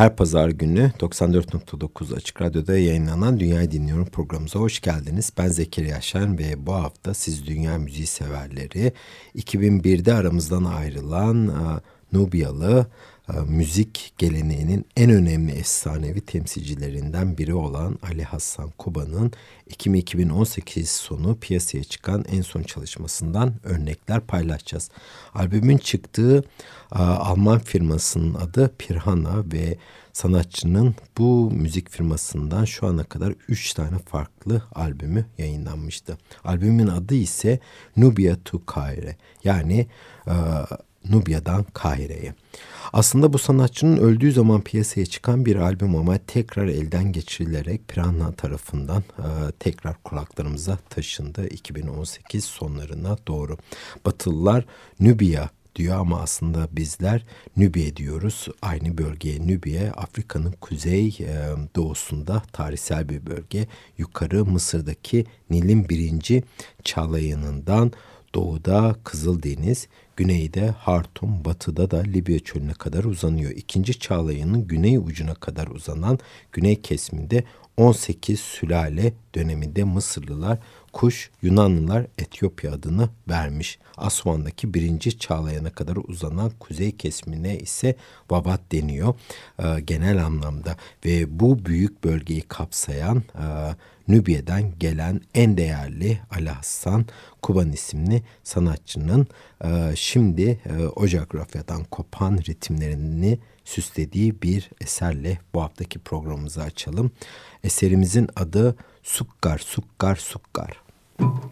Her pazar günü 94.9 Açık Radyo'da yayınlanan Dünyayı Dinliyorum programımıza hoş geldiniz. Ben Zekeriya Şen ve bu hafta siz dünya müziği severleri 2001'de aramızdan ayrılan Nubyalı müzik geleneğinin en önemli efsanevi temsilcilerinden biri olan Ali Hassan Kuba'nın 2018 sonu piyasaya çıkan en son çalışmasından örnekler paylaşacağız. Albümün çıktığı e, Alman firmasının adı Pirhana ve sanatçının bu müzik firmasından şu ana kadar 3 tane farklı albümü yayınlanmıştı. Albümün adı ise Nubia to Caire yani e, Nubya'dan Kahire'ye. Aslında bu sanatçının öldüğü zaman piyasaya çıkan bir albüm ama tekrar elden geçirilerek Piranha tarafından e, tekrar kulaklarımıza taşındı 2018 sonlarına doğru. Batılılar Nubya diyor ama aslında bizler Nübiye diyoruz. Aynı bölgeye Nübiye Afrika'nın kuzey e, doğusunda tarihsel bir bölge. Yukarı Mısır'daki Nil'in birinci çağlayanından doğuda Kızıldeniz, güneyde Hartum, batıda da Libya çölüne kadar uzanıyor. İkinci çağlayanın güney ucuna kadar uzanan güney kesiminde 18 sülale döneminde Mısırlılar kuş Yunanlılar Etiyopya adını vermiş. Aswan'daki birinci çağlayana kadar uzanan kuzey kesimine ise Vabat deniyor e, genel anlamda. Ve bu büyük bölgeyi kapsayan e, Nübiye'den gelen en değerli Ali Hassan Kuban isimli sanatçının e, şimdi e, o coğrafyadan kopan ritimlerini süslediği bir eserle bu haftaki programımızı açalım. Eserimizin adı Sukkar, Sukkar, Sukkar. Müzik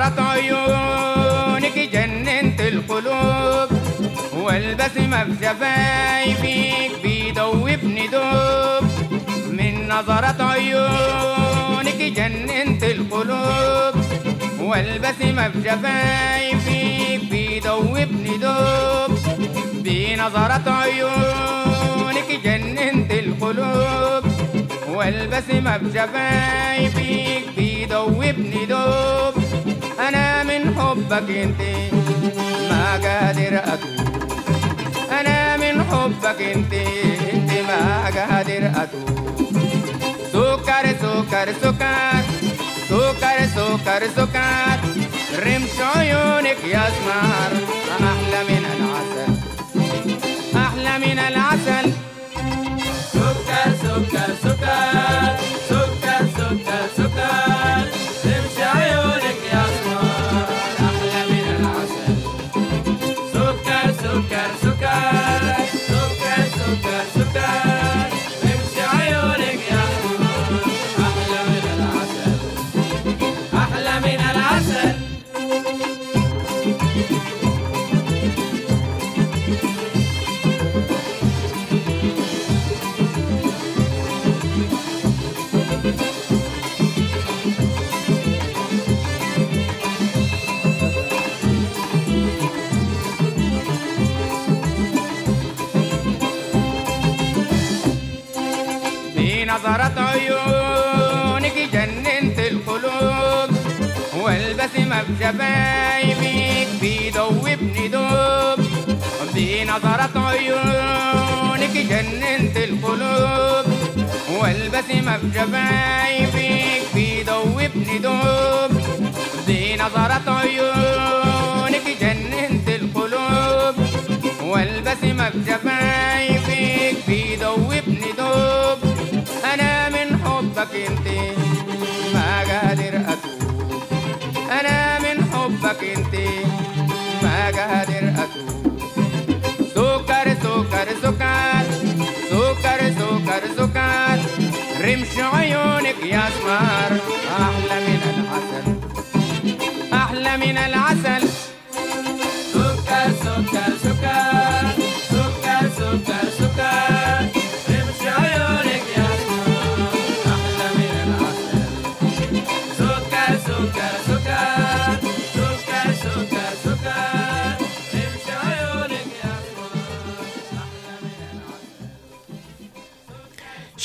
نظرت عيونك جننت القلوب والبس مبسى فيك بيدوبني دوب. من نظرات عيونك جننت القلوب والبس مبسى فيك بيدوبني دوب. بنظرة عيونك جننت القلوب والبس مبسى فيك بيدوبني دوب. حبك انت ما قادر أتوب. أنا من حبك انت انت ما قادر أتوب. سكر سكر سكر سكر سكر سكر. رمش عيونك يا سمار أحلى من العسل أحلى من العسل. سكر سكر سكر. بنظرة عيونك جننت القلوب والبسمة في شفايفك بيدوبني دوب. بنظرة عيونك جننت القلوب والبسمة في شفايفك بيدوبني دوب. بنظرة عيونك جننت القلوب والبسمة في حبك انت ما قادر أتوب. أنا من حبك انت ما قادر أتوب. سكر سكر سكر سكر سكر سكر. رمش عيونك يا سمار أحلى من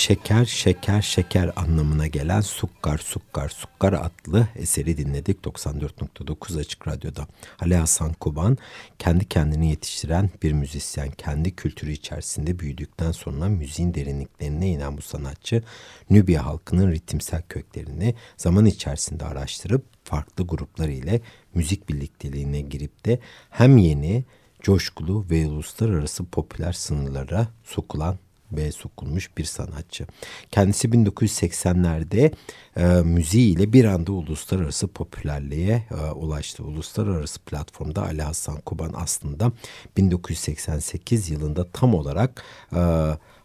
Şeker, şeker, şeker anlamına gelen Sukkar, Sukkar, Sukkar adlı eseri dinledik 94.9 Açık Radyo'da. Ali Hasan Kuban kendi kendini yetiştiren bir müzisyen. Kendi kültürü içerisinde büyüdükten sonra müziğin derinliklerine inen bu sanatçı Nübya halkının ritimsel köklerini zaman içerisinde araştırıp farklı gruplar ile müzik birlikteliğine girip de hem yeni, coşkulu ve uluslararası popüler sınırlara sokulan ve sokulmuş bir sanatçı. Kendisi 1980'lerde e, müziğiyle bir anda uluslararası popülerliğe e, ulaştı. Uluslararası platformda Ali Hasan Kuban aslında 1988 yılında tam olarak e,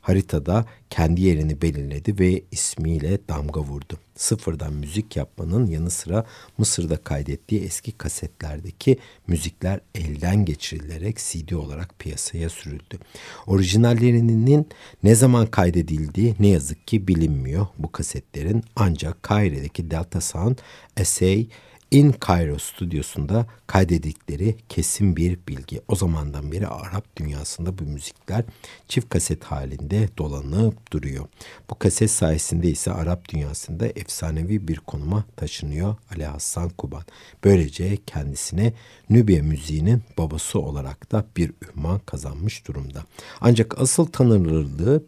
haritada kendi yerini belirledi ve ismiyle damga vurdu. Sıfırdan müzik yapmanın yanı sıra Mısır'da kaydettiği eski kasetlerdeki müzikler elden geçirilerek CD olarak piyasaya sürüldü. Orijinallerinin ne zaman kaydedildiği ne yazık ki bilinmiyor bu kasetlerin ancak Kaire'deki Delta Sound SA In Cairo stüdyosunda kaydedikleri kesin bir bilgi. O zamandan beri Arap dünyasında bu müzikler çift kaset halinde dolanıp duruyor. Bu kaset sayesinde ise Arap dünyasında efsanevi bir konuma taşınıyor Ali Hassan Kuban. Böylece kendisine Nübya müziğinin babası olarak da bir ünvan kazanmış durumda. Ancak asıl tanınırlığı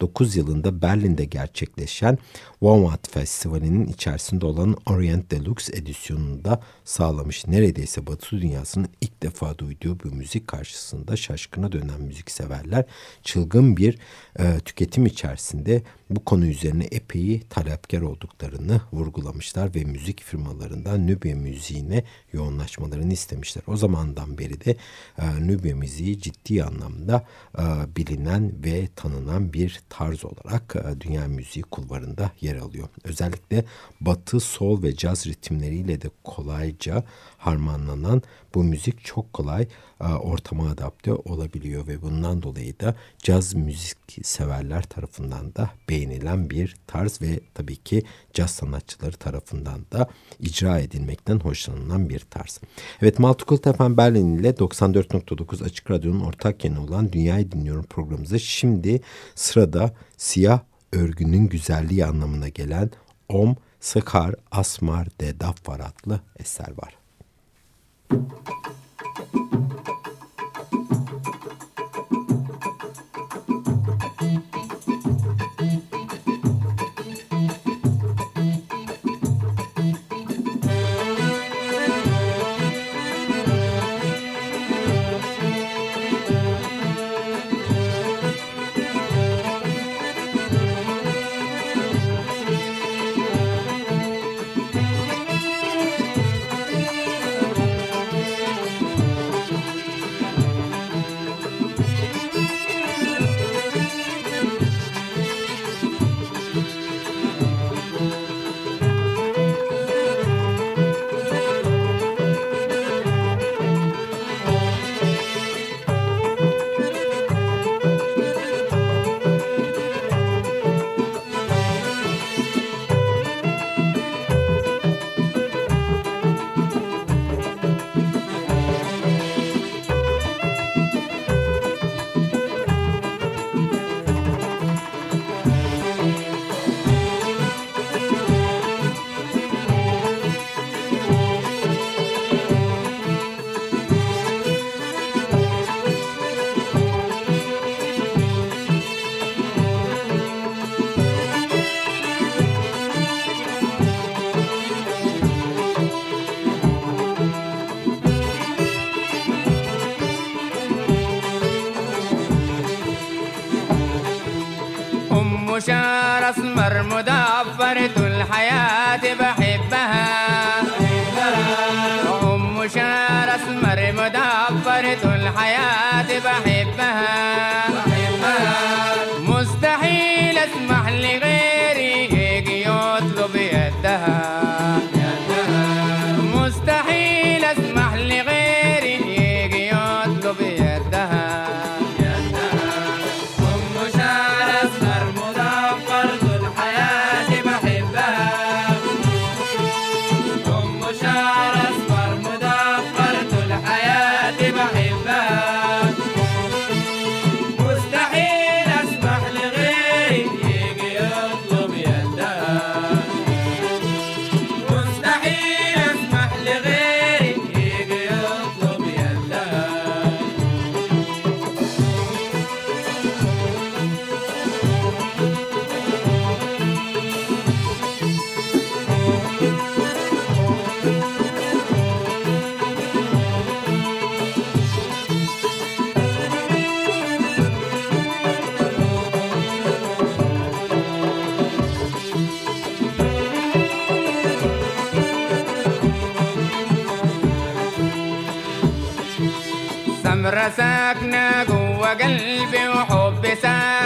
1989 yılında Berlin'de gerçekleşen WOMAD Festivali'nin içerisinde olan Orient Deluxe edisyonunda sağlamış. Neredeyse Batı dünyasının ilk defa duyduğu bu müzik karşısında şaşkına dönen müzikseverler çılgın bir e, tüketim içerisinde bu konu üzerine epey talepkar olduklarını vurgulamışlar ve müzik firmalarından Nubya müziğine yoğunlaşmalarını istemişler. O zamandan beri de e, Nubya müziği ciddi anlamda e, bilinen ve tanınan bir tarz olarak e, dünya müziği kulvarında yer alıyor. Özellikle batı, sol ve caz ritimleriyle de kolayca harmanlanan bu müzik çok kolay e, ortama adapte olabiliyor ve bundan dolayı da caz müzik severler tarafından da beğenilen bir tarz ve tabii ki caz sanatçıları tarafından da icra edilmekten hoşlanılan bir tarz. Evet Maltukul Tefen Berlin ile 94.9 Açık Radyo'nun ortak yeni olan Dünyayı Dinliyorum programımızda şimdi sırada siyah örgünün güzelliği anlamına gelen Om Sıkar Asmar de Daffar adlı eser var. Thank you. Bermuda. قلبي وحب ساكن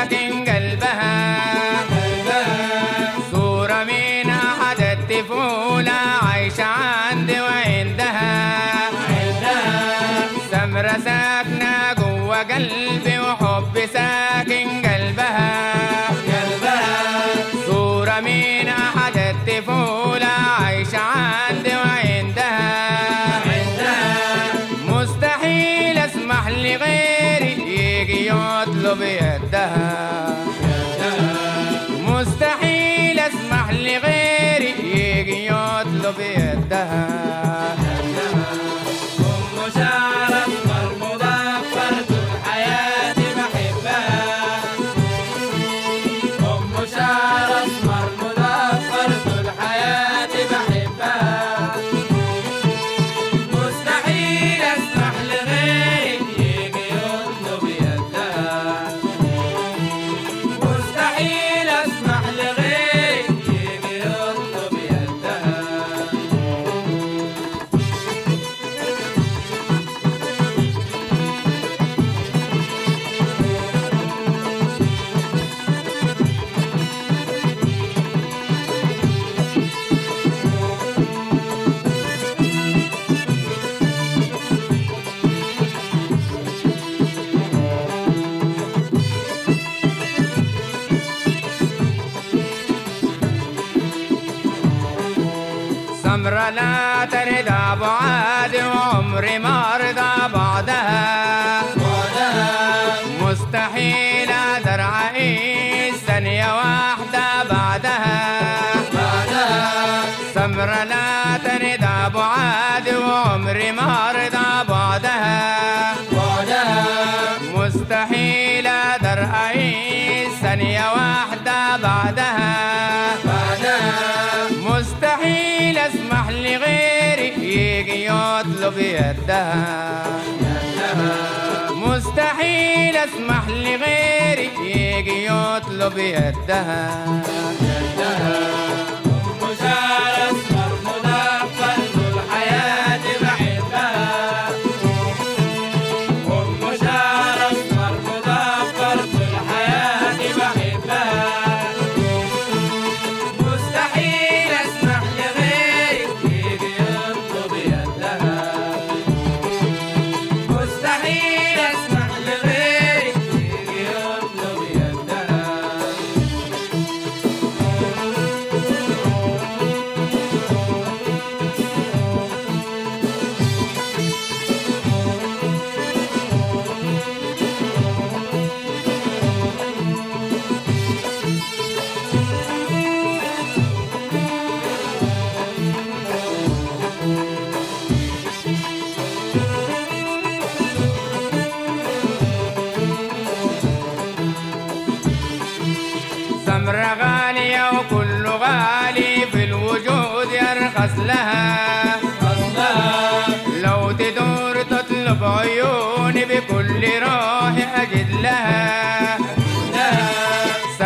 وعمري ما أرضى بعدها. مستحيل أقدر أعيش ثانية واحدة بعدها. سمرة لا ترضى بعاد وعمري ما يدها مستحيل اسمح لغيري يجي يطلب يدها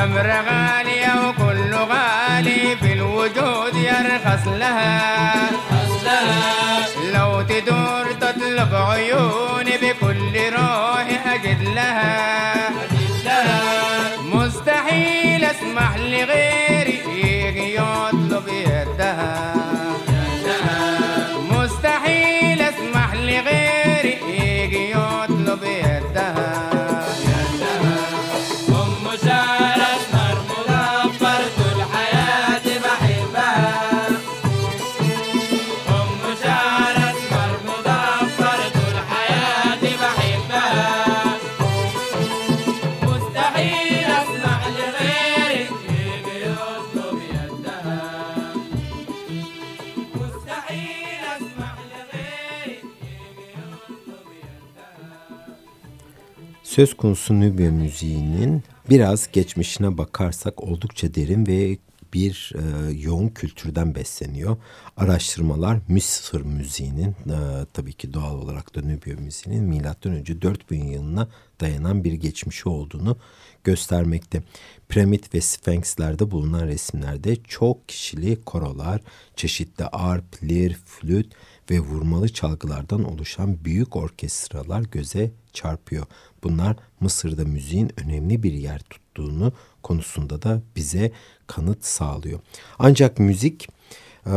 سمرة غالية وكل غالي في الوجود يرخص لها. لو تدور تطلب عيوني Söz konusu Nubya müziğinin biraz geçmişine bakarsak oldukça derin ve bir e, yoğun kültürden besleniyor. Araştırmalar Mısır müziğinin e, tabii ki doğal olarak da Nubya müziğinin milattan önce 4000 yılına dayanan bir geçmişi olduğunu göstermekte. Piramit ve Sphinxlerde bulunan resimlerde çok kişili korolar, çeşitli arp, lir, flüt ve vurmalı çalgılardan oluşan büyük orkestralar göze çarpıyor. Bunlar Mısır'da müziğin önemli bir yer tuttuğunu konusunda da bize kanıt sağlıyor. Ancak müzik e,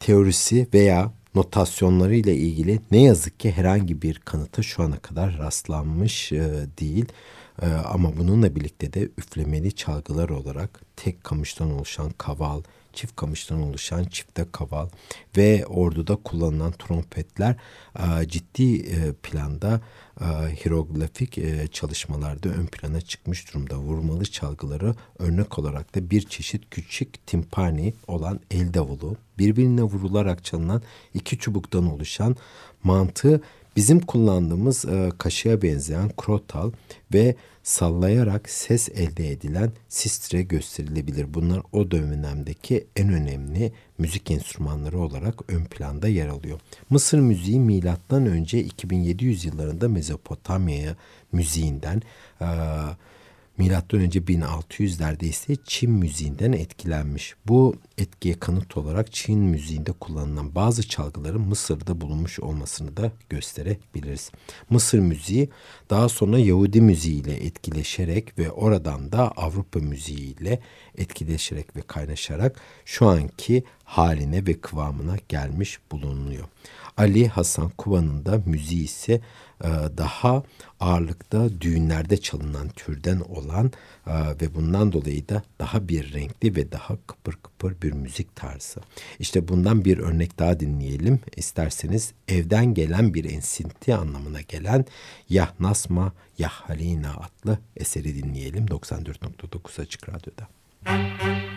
teorisi veya notasyonları ile ilgili ne yazık ki herhangi bir kanıta şu ana kadar rastlanmış e, değil. E, ama bununla birlikte de üflemeli çalgılar olarak tek kamıştan oluşan kaval, çift kamıştan oluşan çifte kaval ve orduda kullanılan trompetler e, ciddi e, planda e, hieroglifik e, çalışmalarda ön plana çıkmış durumda. Vurmalı çalgıları örnek olarak da bir çeşit küçük timpani olan el davulu birbirine vurularak çalınan iki çubuktan oluşan mantığı bizim kullandığımız e, kaşığa benzeyen krotal ve sallayarak ses elde edilen sistre gösterilebilir. Bunlar o dönemdeki en önemli müzik enstrümanları olarak ön planda yer alıyor. Mısır müziği milattan önce 2700 yıllarında Mezopotamya müziğinden e, Milattan önce 1600'lerde ise Çin müziğinden etkilenmiş. Bu etkiye kanıt olarak Çin müziğinde kullanılan bazı çalgıların Mısır'da bulunmuş olmasını da gösterebiliriz. Mısır müziği daha sonra Yahudi müziği ile etkileşerek ve oradan da Avrupa müziği ile etkileşerek ve kaynaşarak şu anki haline ve kıvamına gelmiş bulunuyor. Ali Hasan Kuvan'ın da müziği ise daha ağırlıkta düğünlerde çalınan türden olan e, ve bundan dolayı da daha bir renkli ve daha kıpır kıpır bir müzik tarzı. İşte bundan bir örnek daha dinleyelim. İsterseniz evden gelen bir ensinti anlamına gelen Yah Nasma Yah Halina adlı eseri dinleyelim 94.9 Açık Radyo'da. Müzik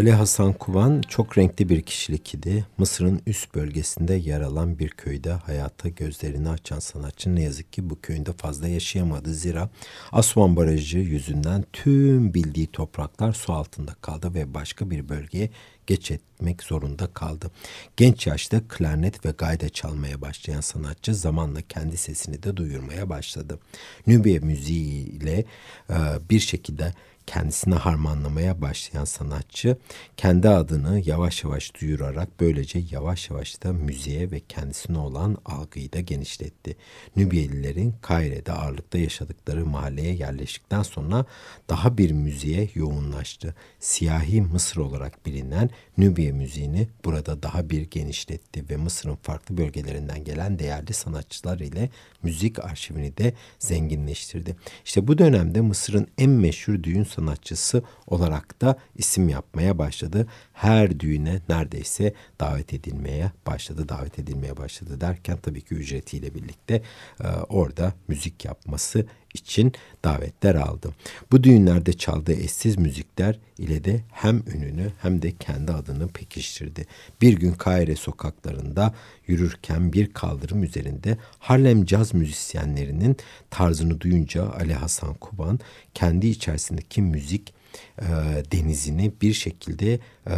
Ali Hasan Kuban çok renkli bir kişilik idi. Mısır'ın üst bölgesinde yer alan bir köyde hayata gözlerini açan sanatçı ne yazık ki bu köyünde fazla yaşayamadı. Zira Aswan Barajı yüzünden tüm bildiği topraklar su altında kaldı ve başka bir bölgeye geç etmek zorunda kaldı. Genç yaşta klarnet ve gayda çalmaya başlayan sanatçı zamanla kendi sesini de duyurmaya başladı. Nübiye müziği ile e, bir şekilde kendisine harmanlamaya başlayan sanatçı kendi adını yavaş yavaş duyurarak böylece yavaş yavaş da müziğe ve kendisine olan algıyı da genişletti. Nübiyelilerin Kaire'de ağırlıkta yaşadıkları mahalleye yerleştikten sonra daha bir müziğe yoğunlaştı. Siyahi Mısır olarak bilinen Nübiye müziğini burada daha bir genişletti ve Mısır'ın farklı bölgelerinden gelen değerli sanatçılar ile müzik arşivini de zenginleştirdi. İşte bu dönemde Mısır'ın en meşhur düğün sanatçısı olarak da isim yapmaya başladı. Her düğüne neredeyse davet edilmeye başladı. Davet edilmeye başladı derken tabii ki ücretiyle birlikte e, orada müzik yapması için davetler aldı. Bu düğünlerde çaldığı eşsiz müzikler ile de hem ününü hem de kendi adını pekiştirdi. Bir gün Kahire sokaklarında yürürken bir kaldırım üzerinde Harlem caz müzisyenlerinin tarzını duyunca Ali Hasan Kuban kendi içerisindeki müzik e, denizini bir şekilde e,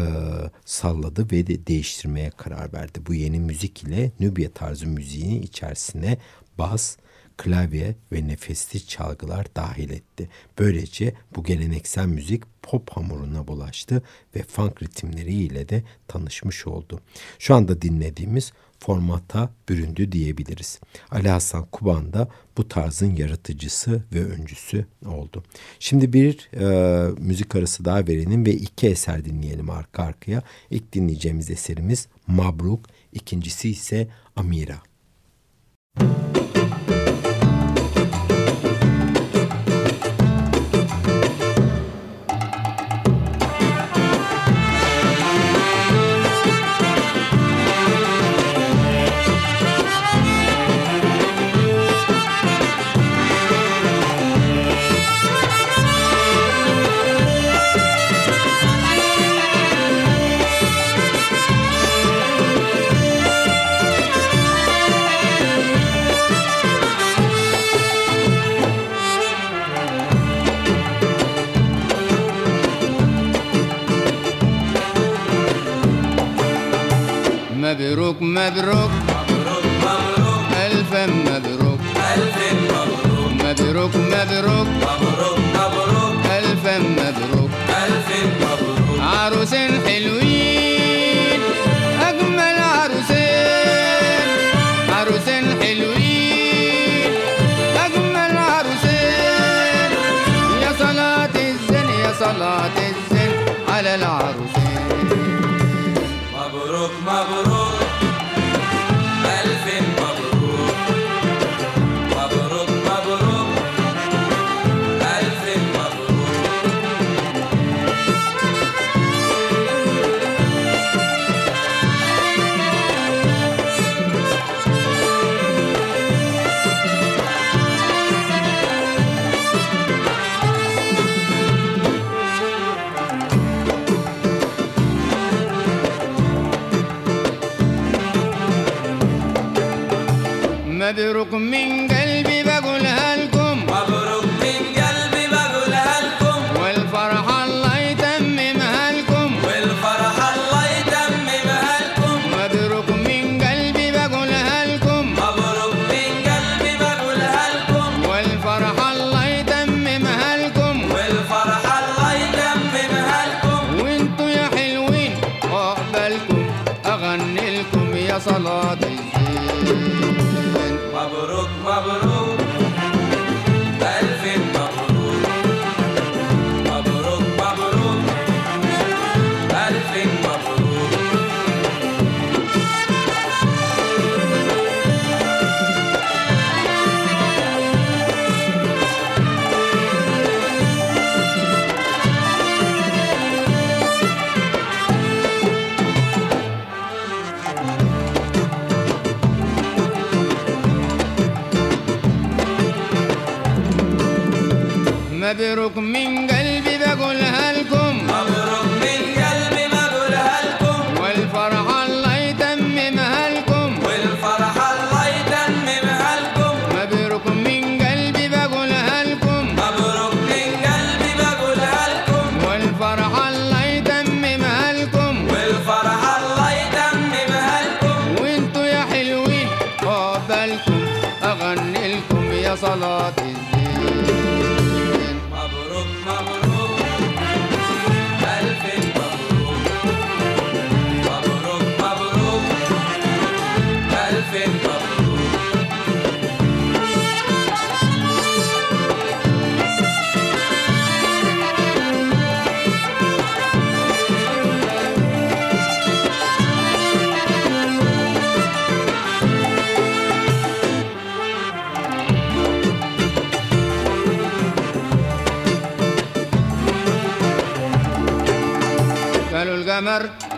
salladı ve de değiştirmeye karar verdi. Bu yeni müzik ile Nubya tarzı müziğini içerisine bas, klavye ve nefesli çalgılar dahil etti. Böylece bu geleneksel müzik pop hamuruna bulaştı ve funk ritimleriyle de tanışmış oldu. Şu anda dinlediğimiz formata büründü diyebiliriz. Ali Hasan Kuban da bu tarzın yaratıcısı ve öncüsü oldu. Şimdi bir e, müzik arası daha verelim ve iki eser dinleyelim arka arkaya. İlk dinleyeceğimiz eserimiz Mabruk, ikincisi ise Amira. Müzik مبروك. مبروك مبروك. ألف مبروك ألف مبروك. مبروك مبروك. مبروك مبروك ألف مبروك ألف مبروك عروس حلوين أجمل عروسين. عروس حلوين أجمل عروسين. يا صلاة الزين يا صلاة الزين على العروسين. مبروك مبروك. مبروك من Pero con minga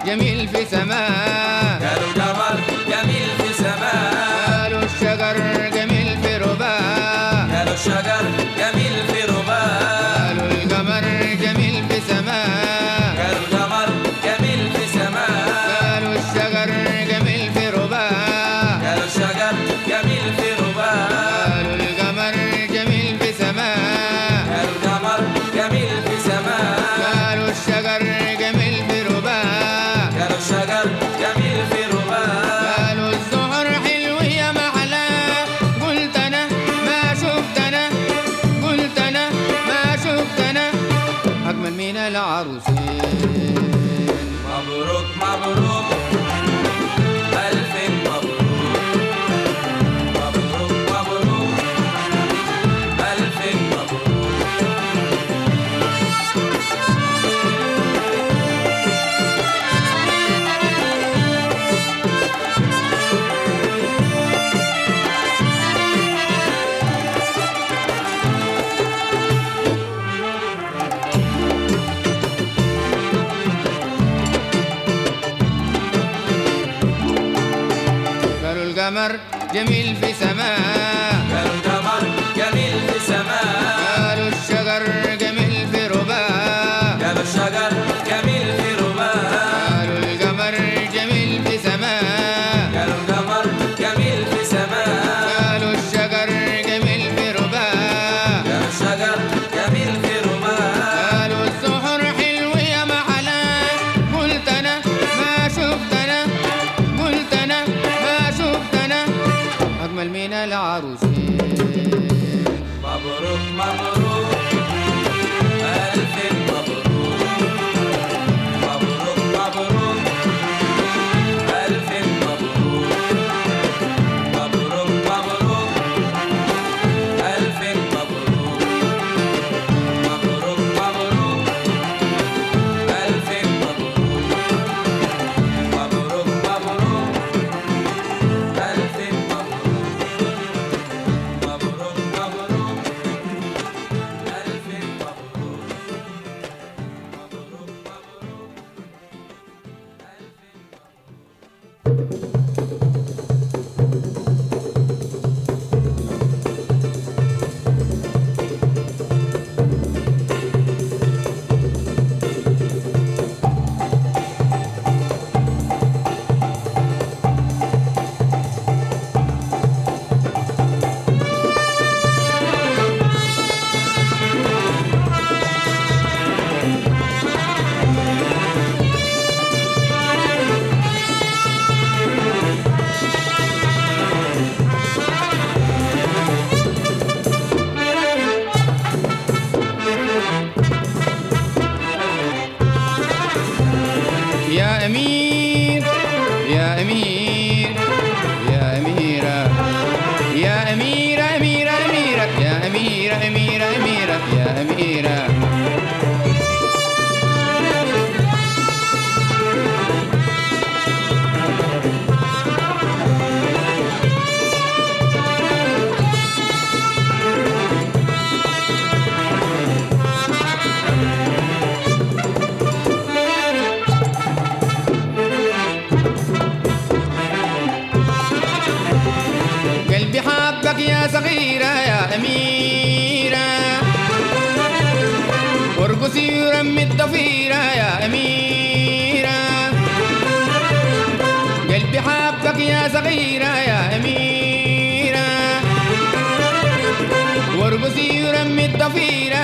جميل في سماء Yeah, I mean. وزيرا من الضفيرة يا أميرة. قلبي يا صغيرة يا أميرة. وارقصي الضفيرة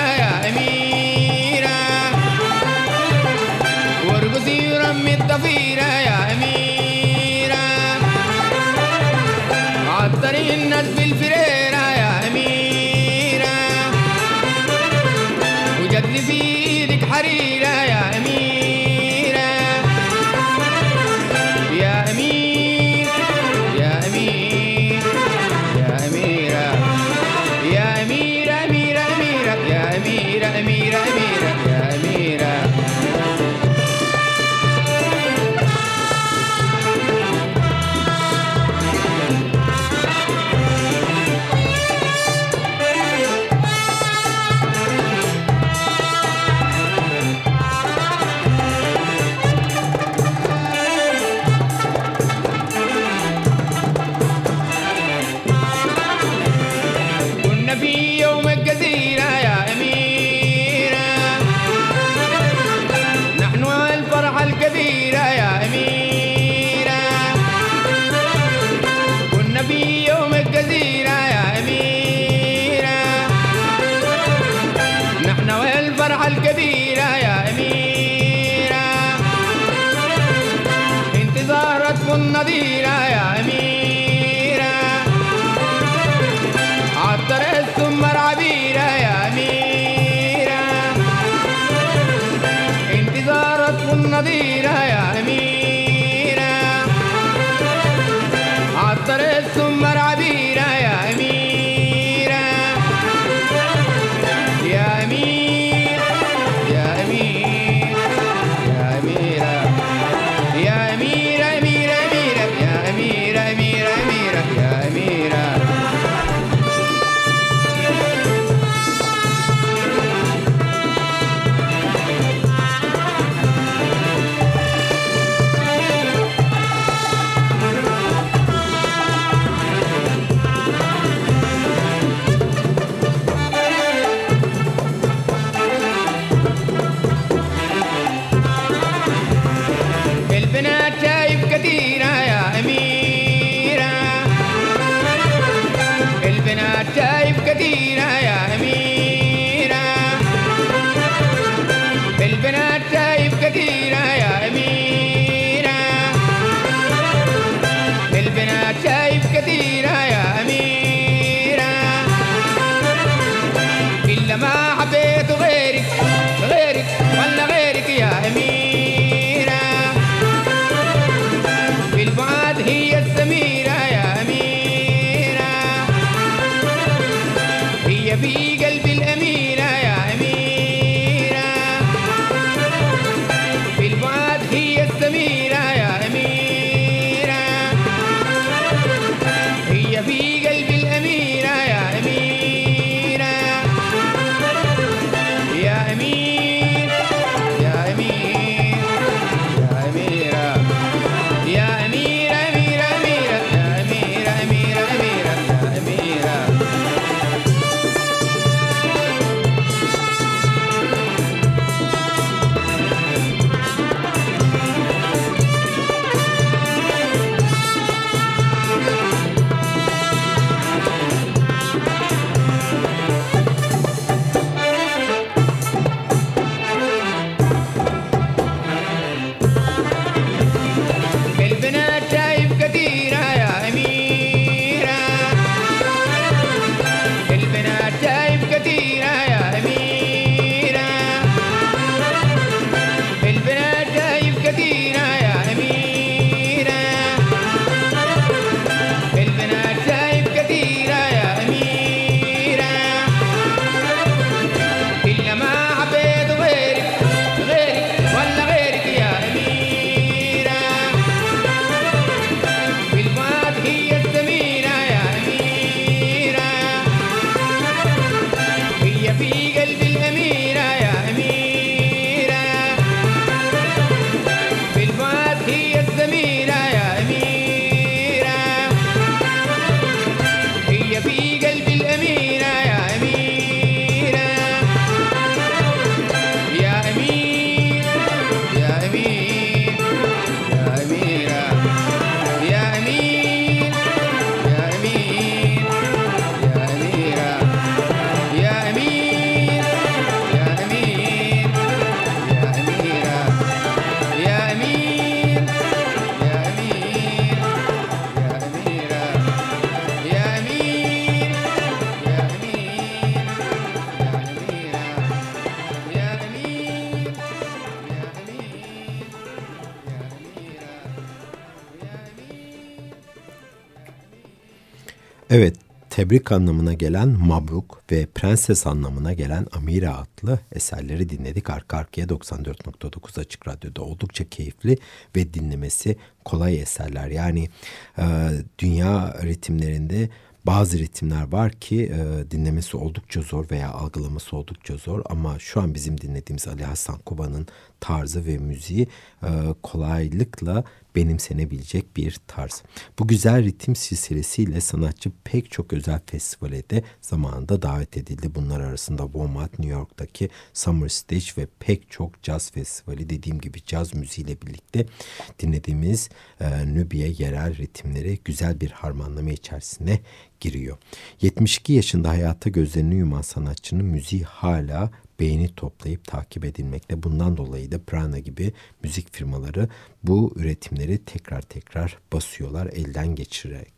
النذير يا أمين tebrik anlamına gelen Mabruk ve prenses anlamına gelen Amira adlı eserleri dinledik. Arka arkaya 94.9 Açık Radyo'da oldukça keyifli ve dinlemesi kolay eserler. Yani e, dünya ritimlerinde bazı ritimler var ki e, dinlemesi oldukça zor veya algılaması oldukça zor ama şu an bizim dinlediğimiz Ali Hasan Kuba'nın tarzı ve müziği e, kolaylıkla benimsenebilecek bir tarz. Bu güzel ritim silsilesiyle sanatçı pek çok özel festivale de zamanında davet edildi. Bunlar arasında WOMAD, New York'taki Summer Stage ve pek çok caz festivali dediğim gibi caz müziğiyle birlikte dinlediğimiz e, Nubia yerel ritimleri güzel bir harmanlama içerisine giriyor. 72 yaşında hayata gözlerini yuman sanatçının müziği hala beğeni toplayıp takip edilmekte. Bundan dolayı da Prana gibi müzik firmaları bu üretimleri tekrar tekrar basıyorlar elden geçirerek.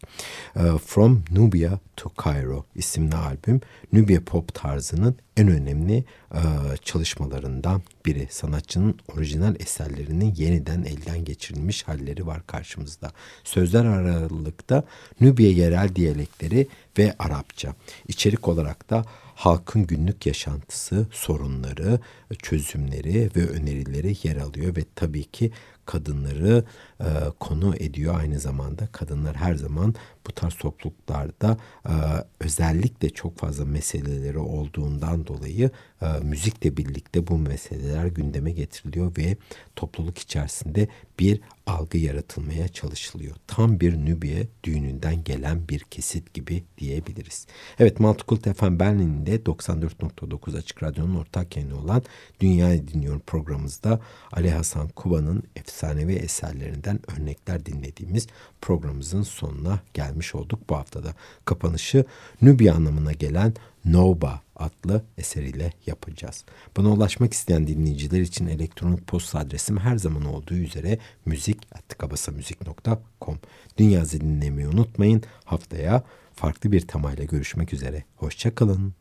Ee, From Nubia to Cairo isimli albüm Nubia pop tarzının en önemli e, çalışmalarından biri. Sanatçının orijinal eserlerinin yeniden elden geçirilmiş halleri var karşımızda. Sözler aralıkta Nubia yerel diyalekleri ve Arapça. İçerik olarak da halkın günlük yaşantısı, sorunları, çözümleri ve önerileri yer alıyor ve tabii ki kadınları e, konu ediyor aynı zamanda. Kadınlar her zaman bu tarz topluluklarda e, özellikle çok fazla meseleleri olduğundan dolayı e, müzikle birlikte bu meseleler gündeme getiriliyor ve topluluk içerisinde bir algı yaratılmaya çalışılıyor. Tam bir Nübiye düğününden gelen bir kesit gibi diyebiliriz. Evet Maltıkult FM Berlin'de 94.9 Açık Radyo'nun ortak yayını olan Dünyayı Dinliyorum programımızda Ali Hasan Kuba'nın efsanevi eserlerinden örnekler dinlediğimiz programımızın sonuna gelmiş olduk bu haftada. Kapanışı Nubia anlamına gelen Noba adlı eseriyle yapacağız. Bana ulaşmak isteyen dinleyiciler için elektronik posta adresim her zaman olduğu üzere müzik.kabasamüzik.com Dünya dinlemeyi unutmayın. Haftaya farklı bir temayla görüşmek üzere. Hoşçakalın.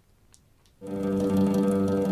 Müzik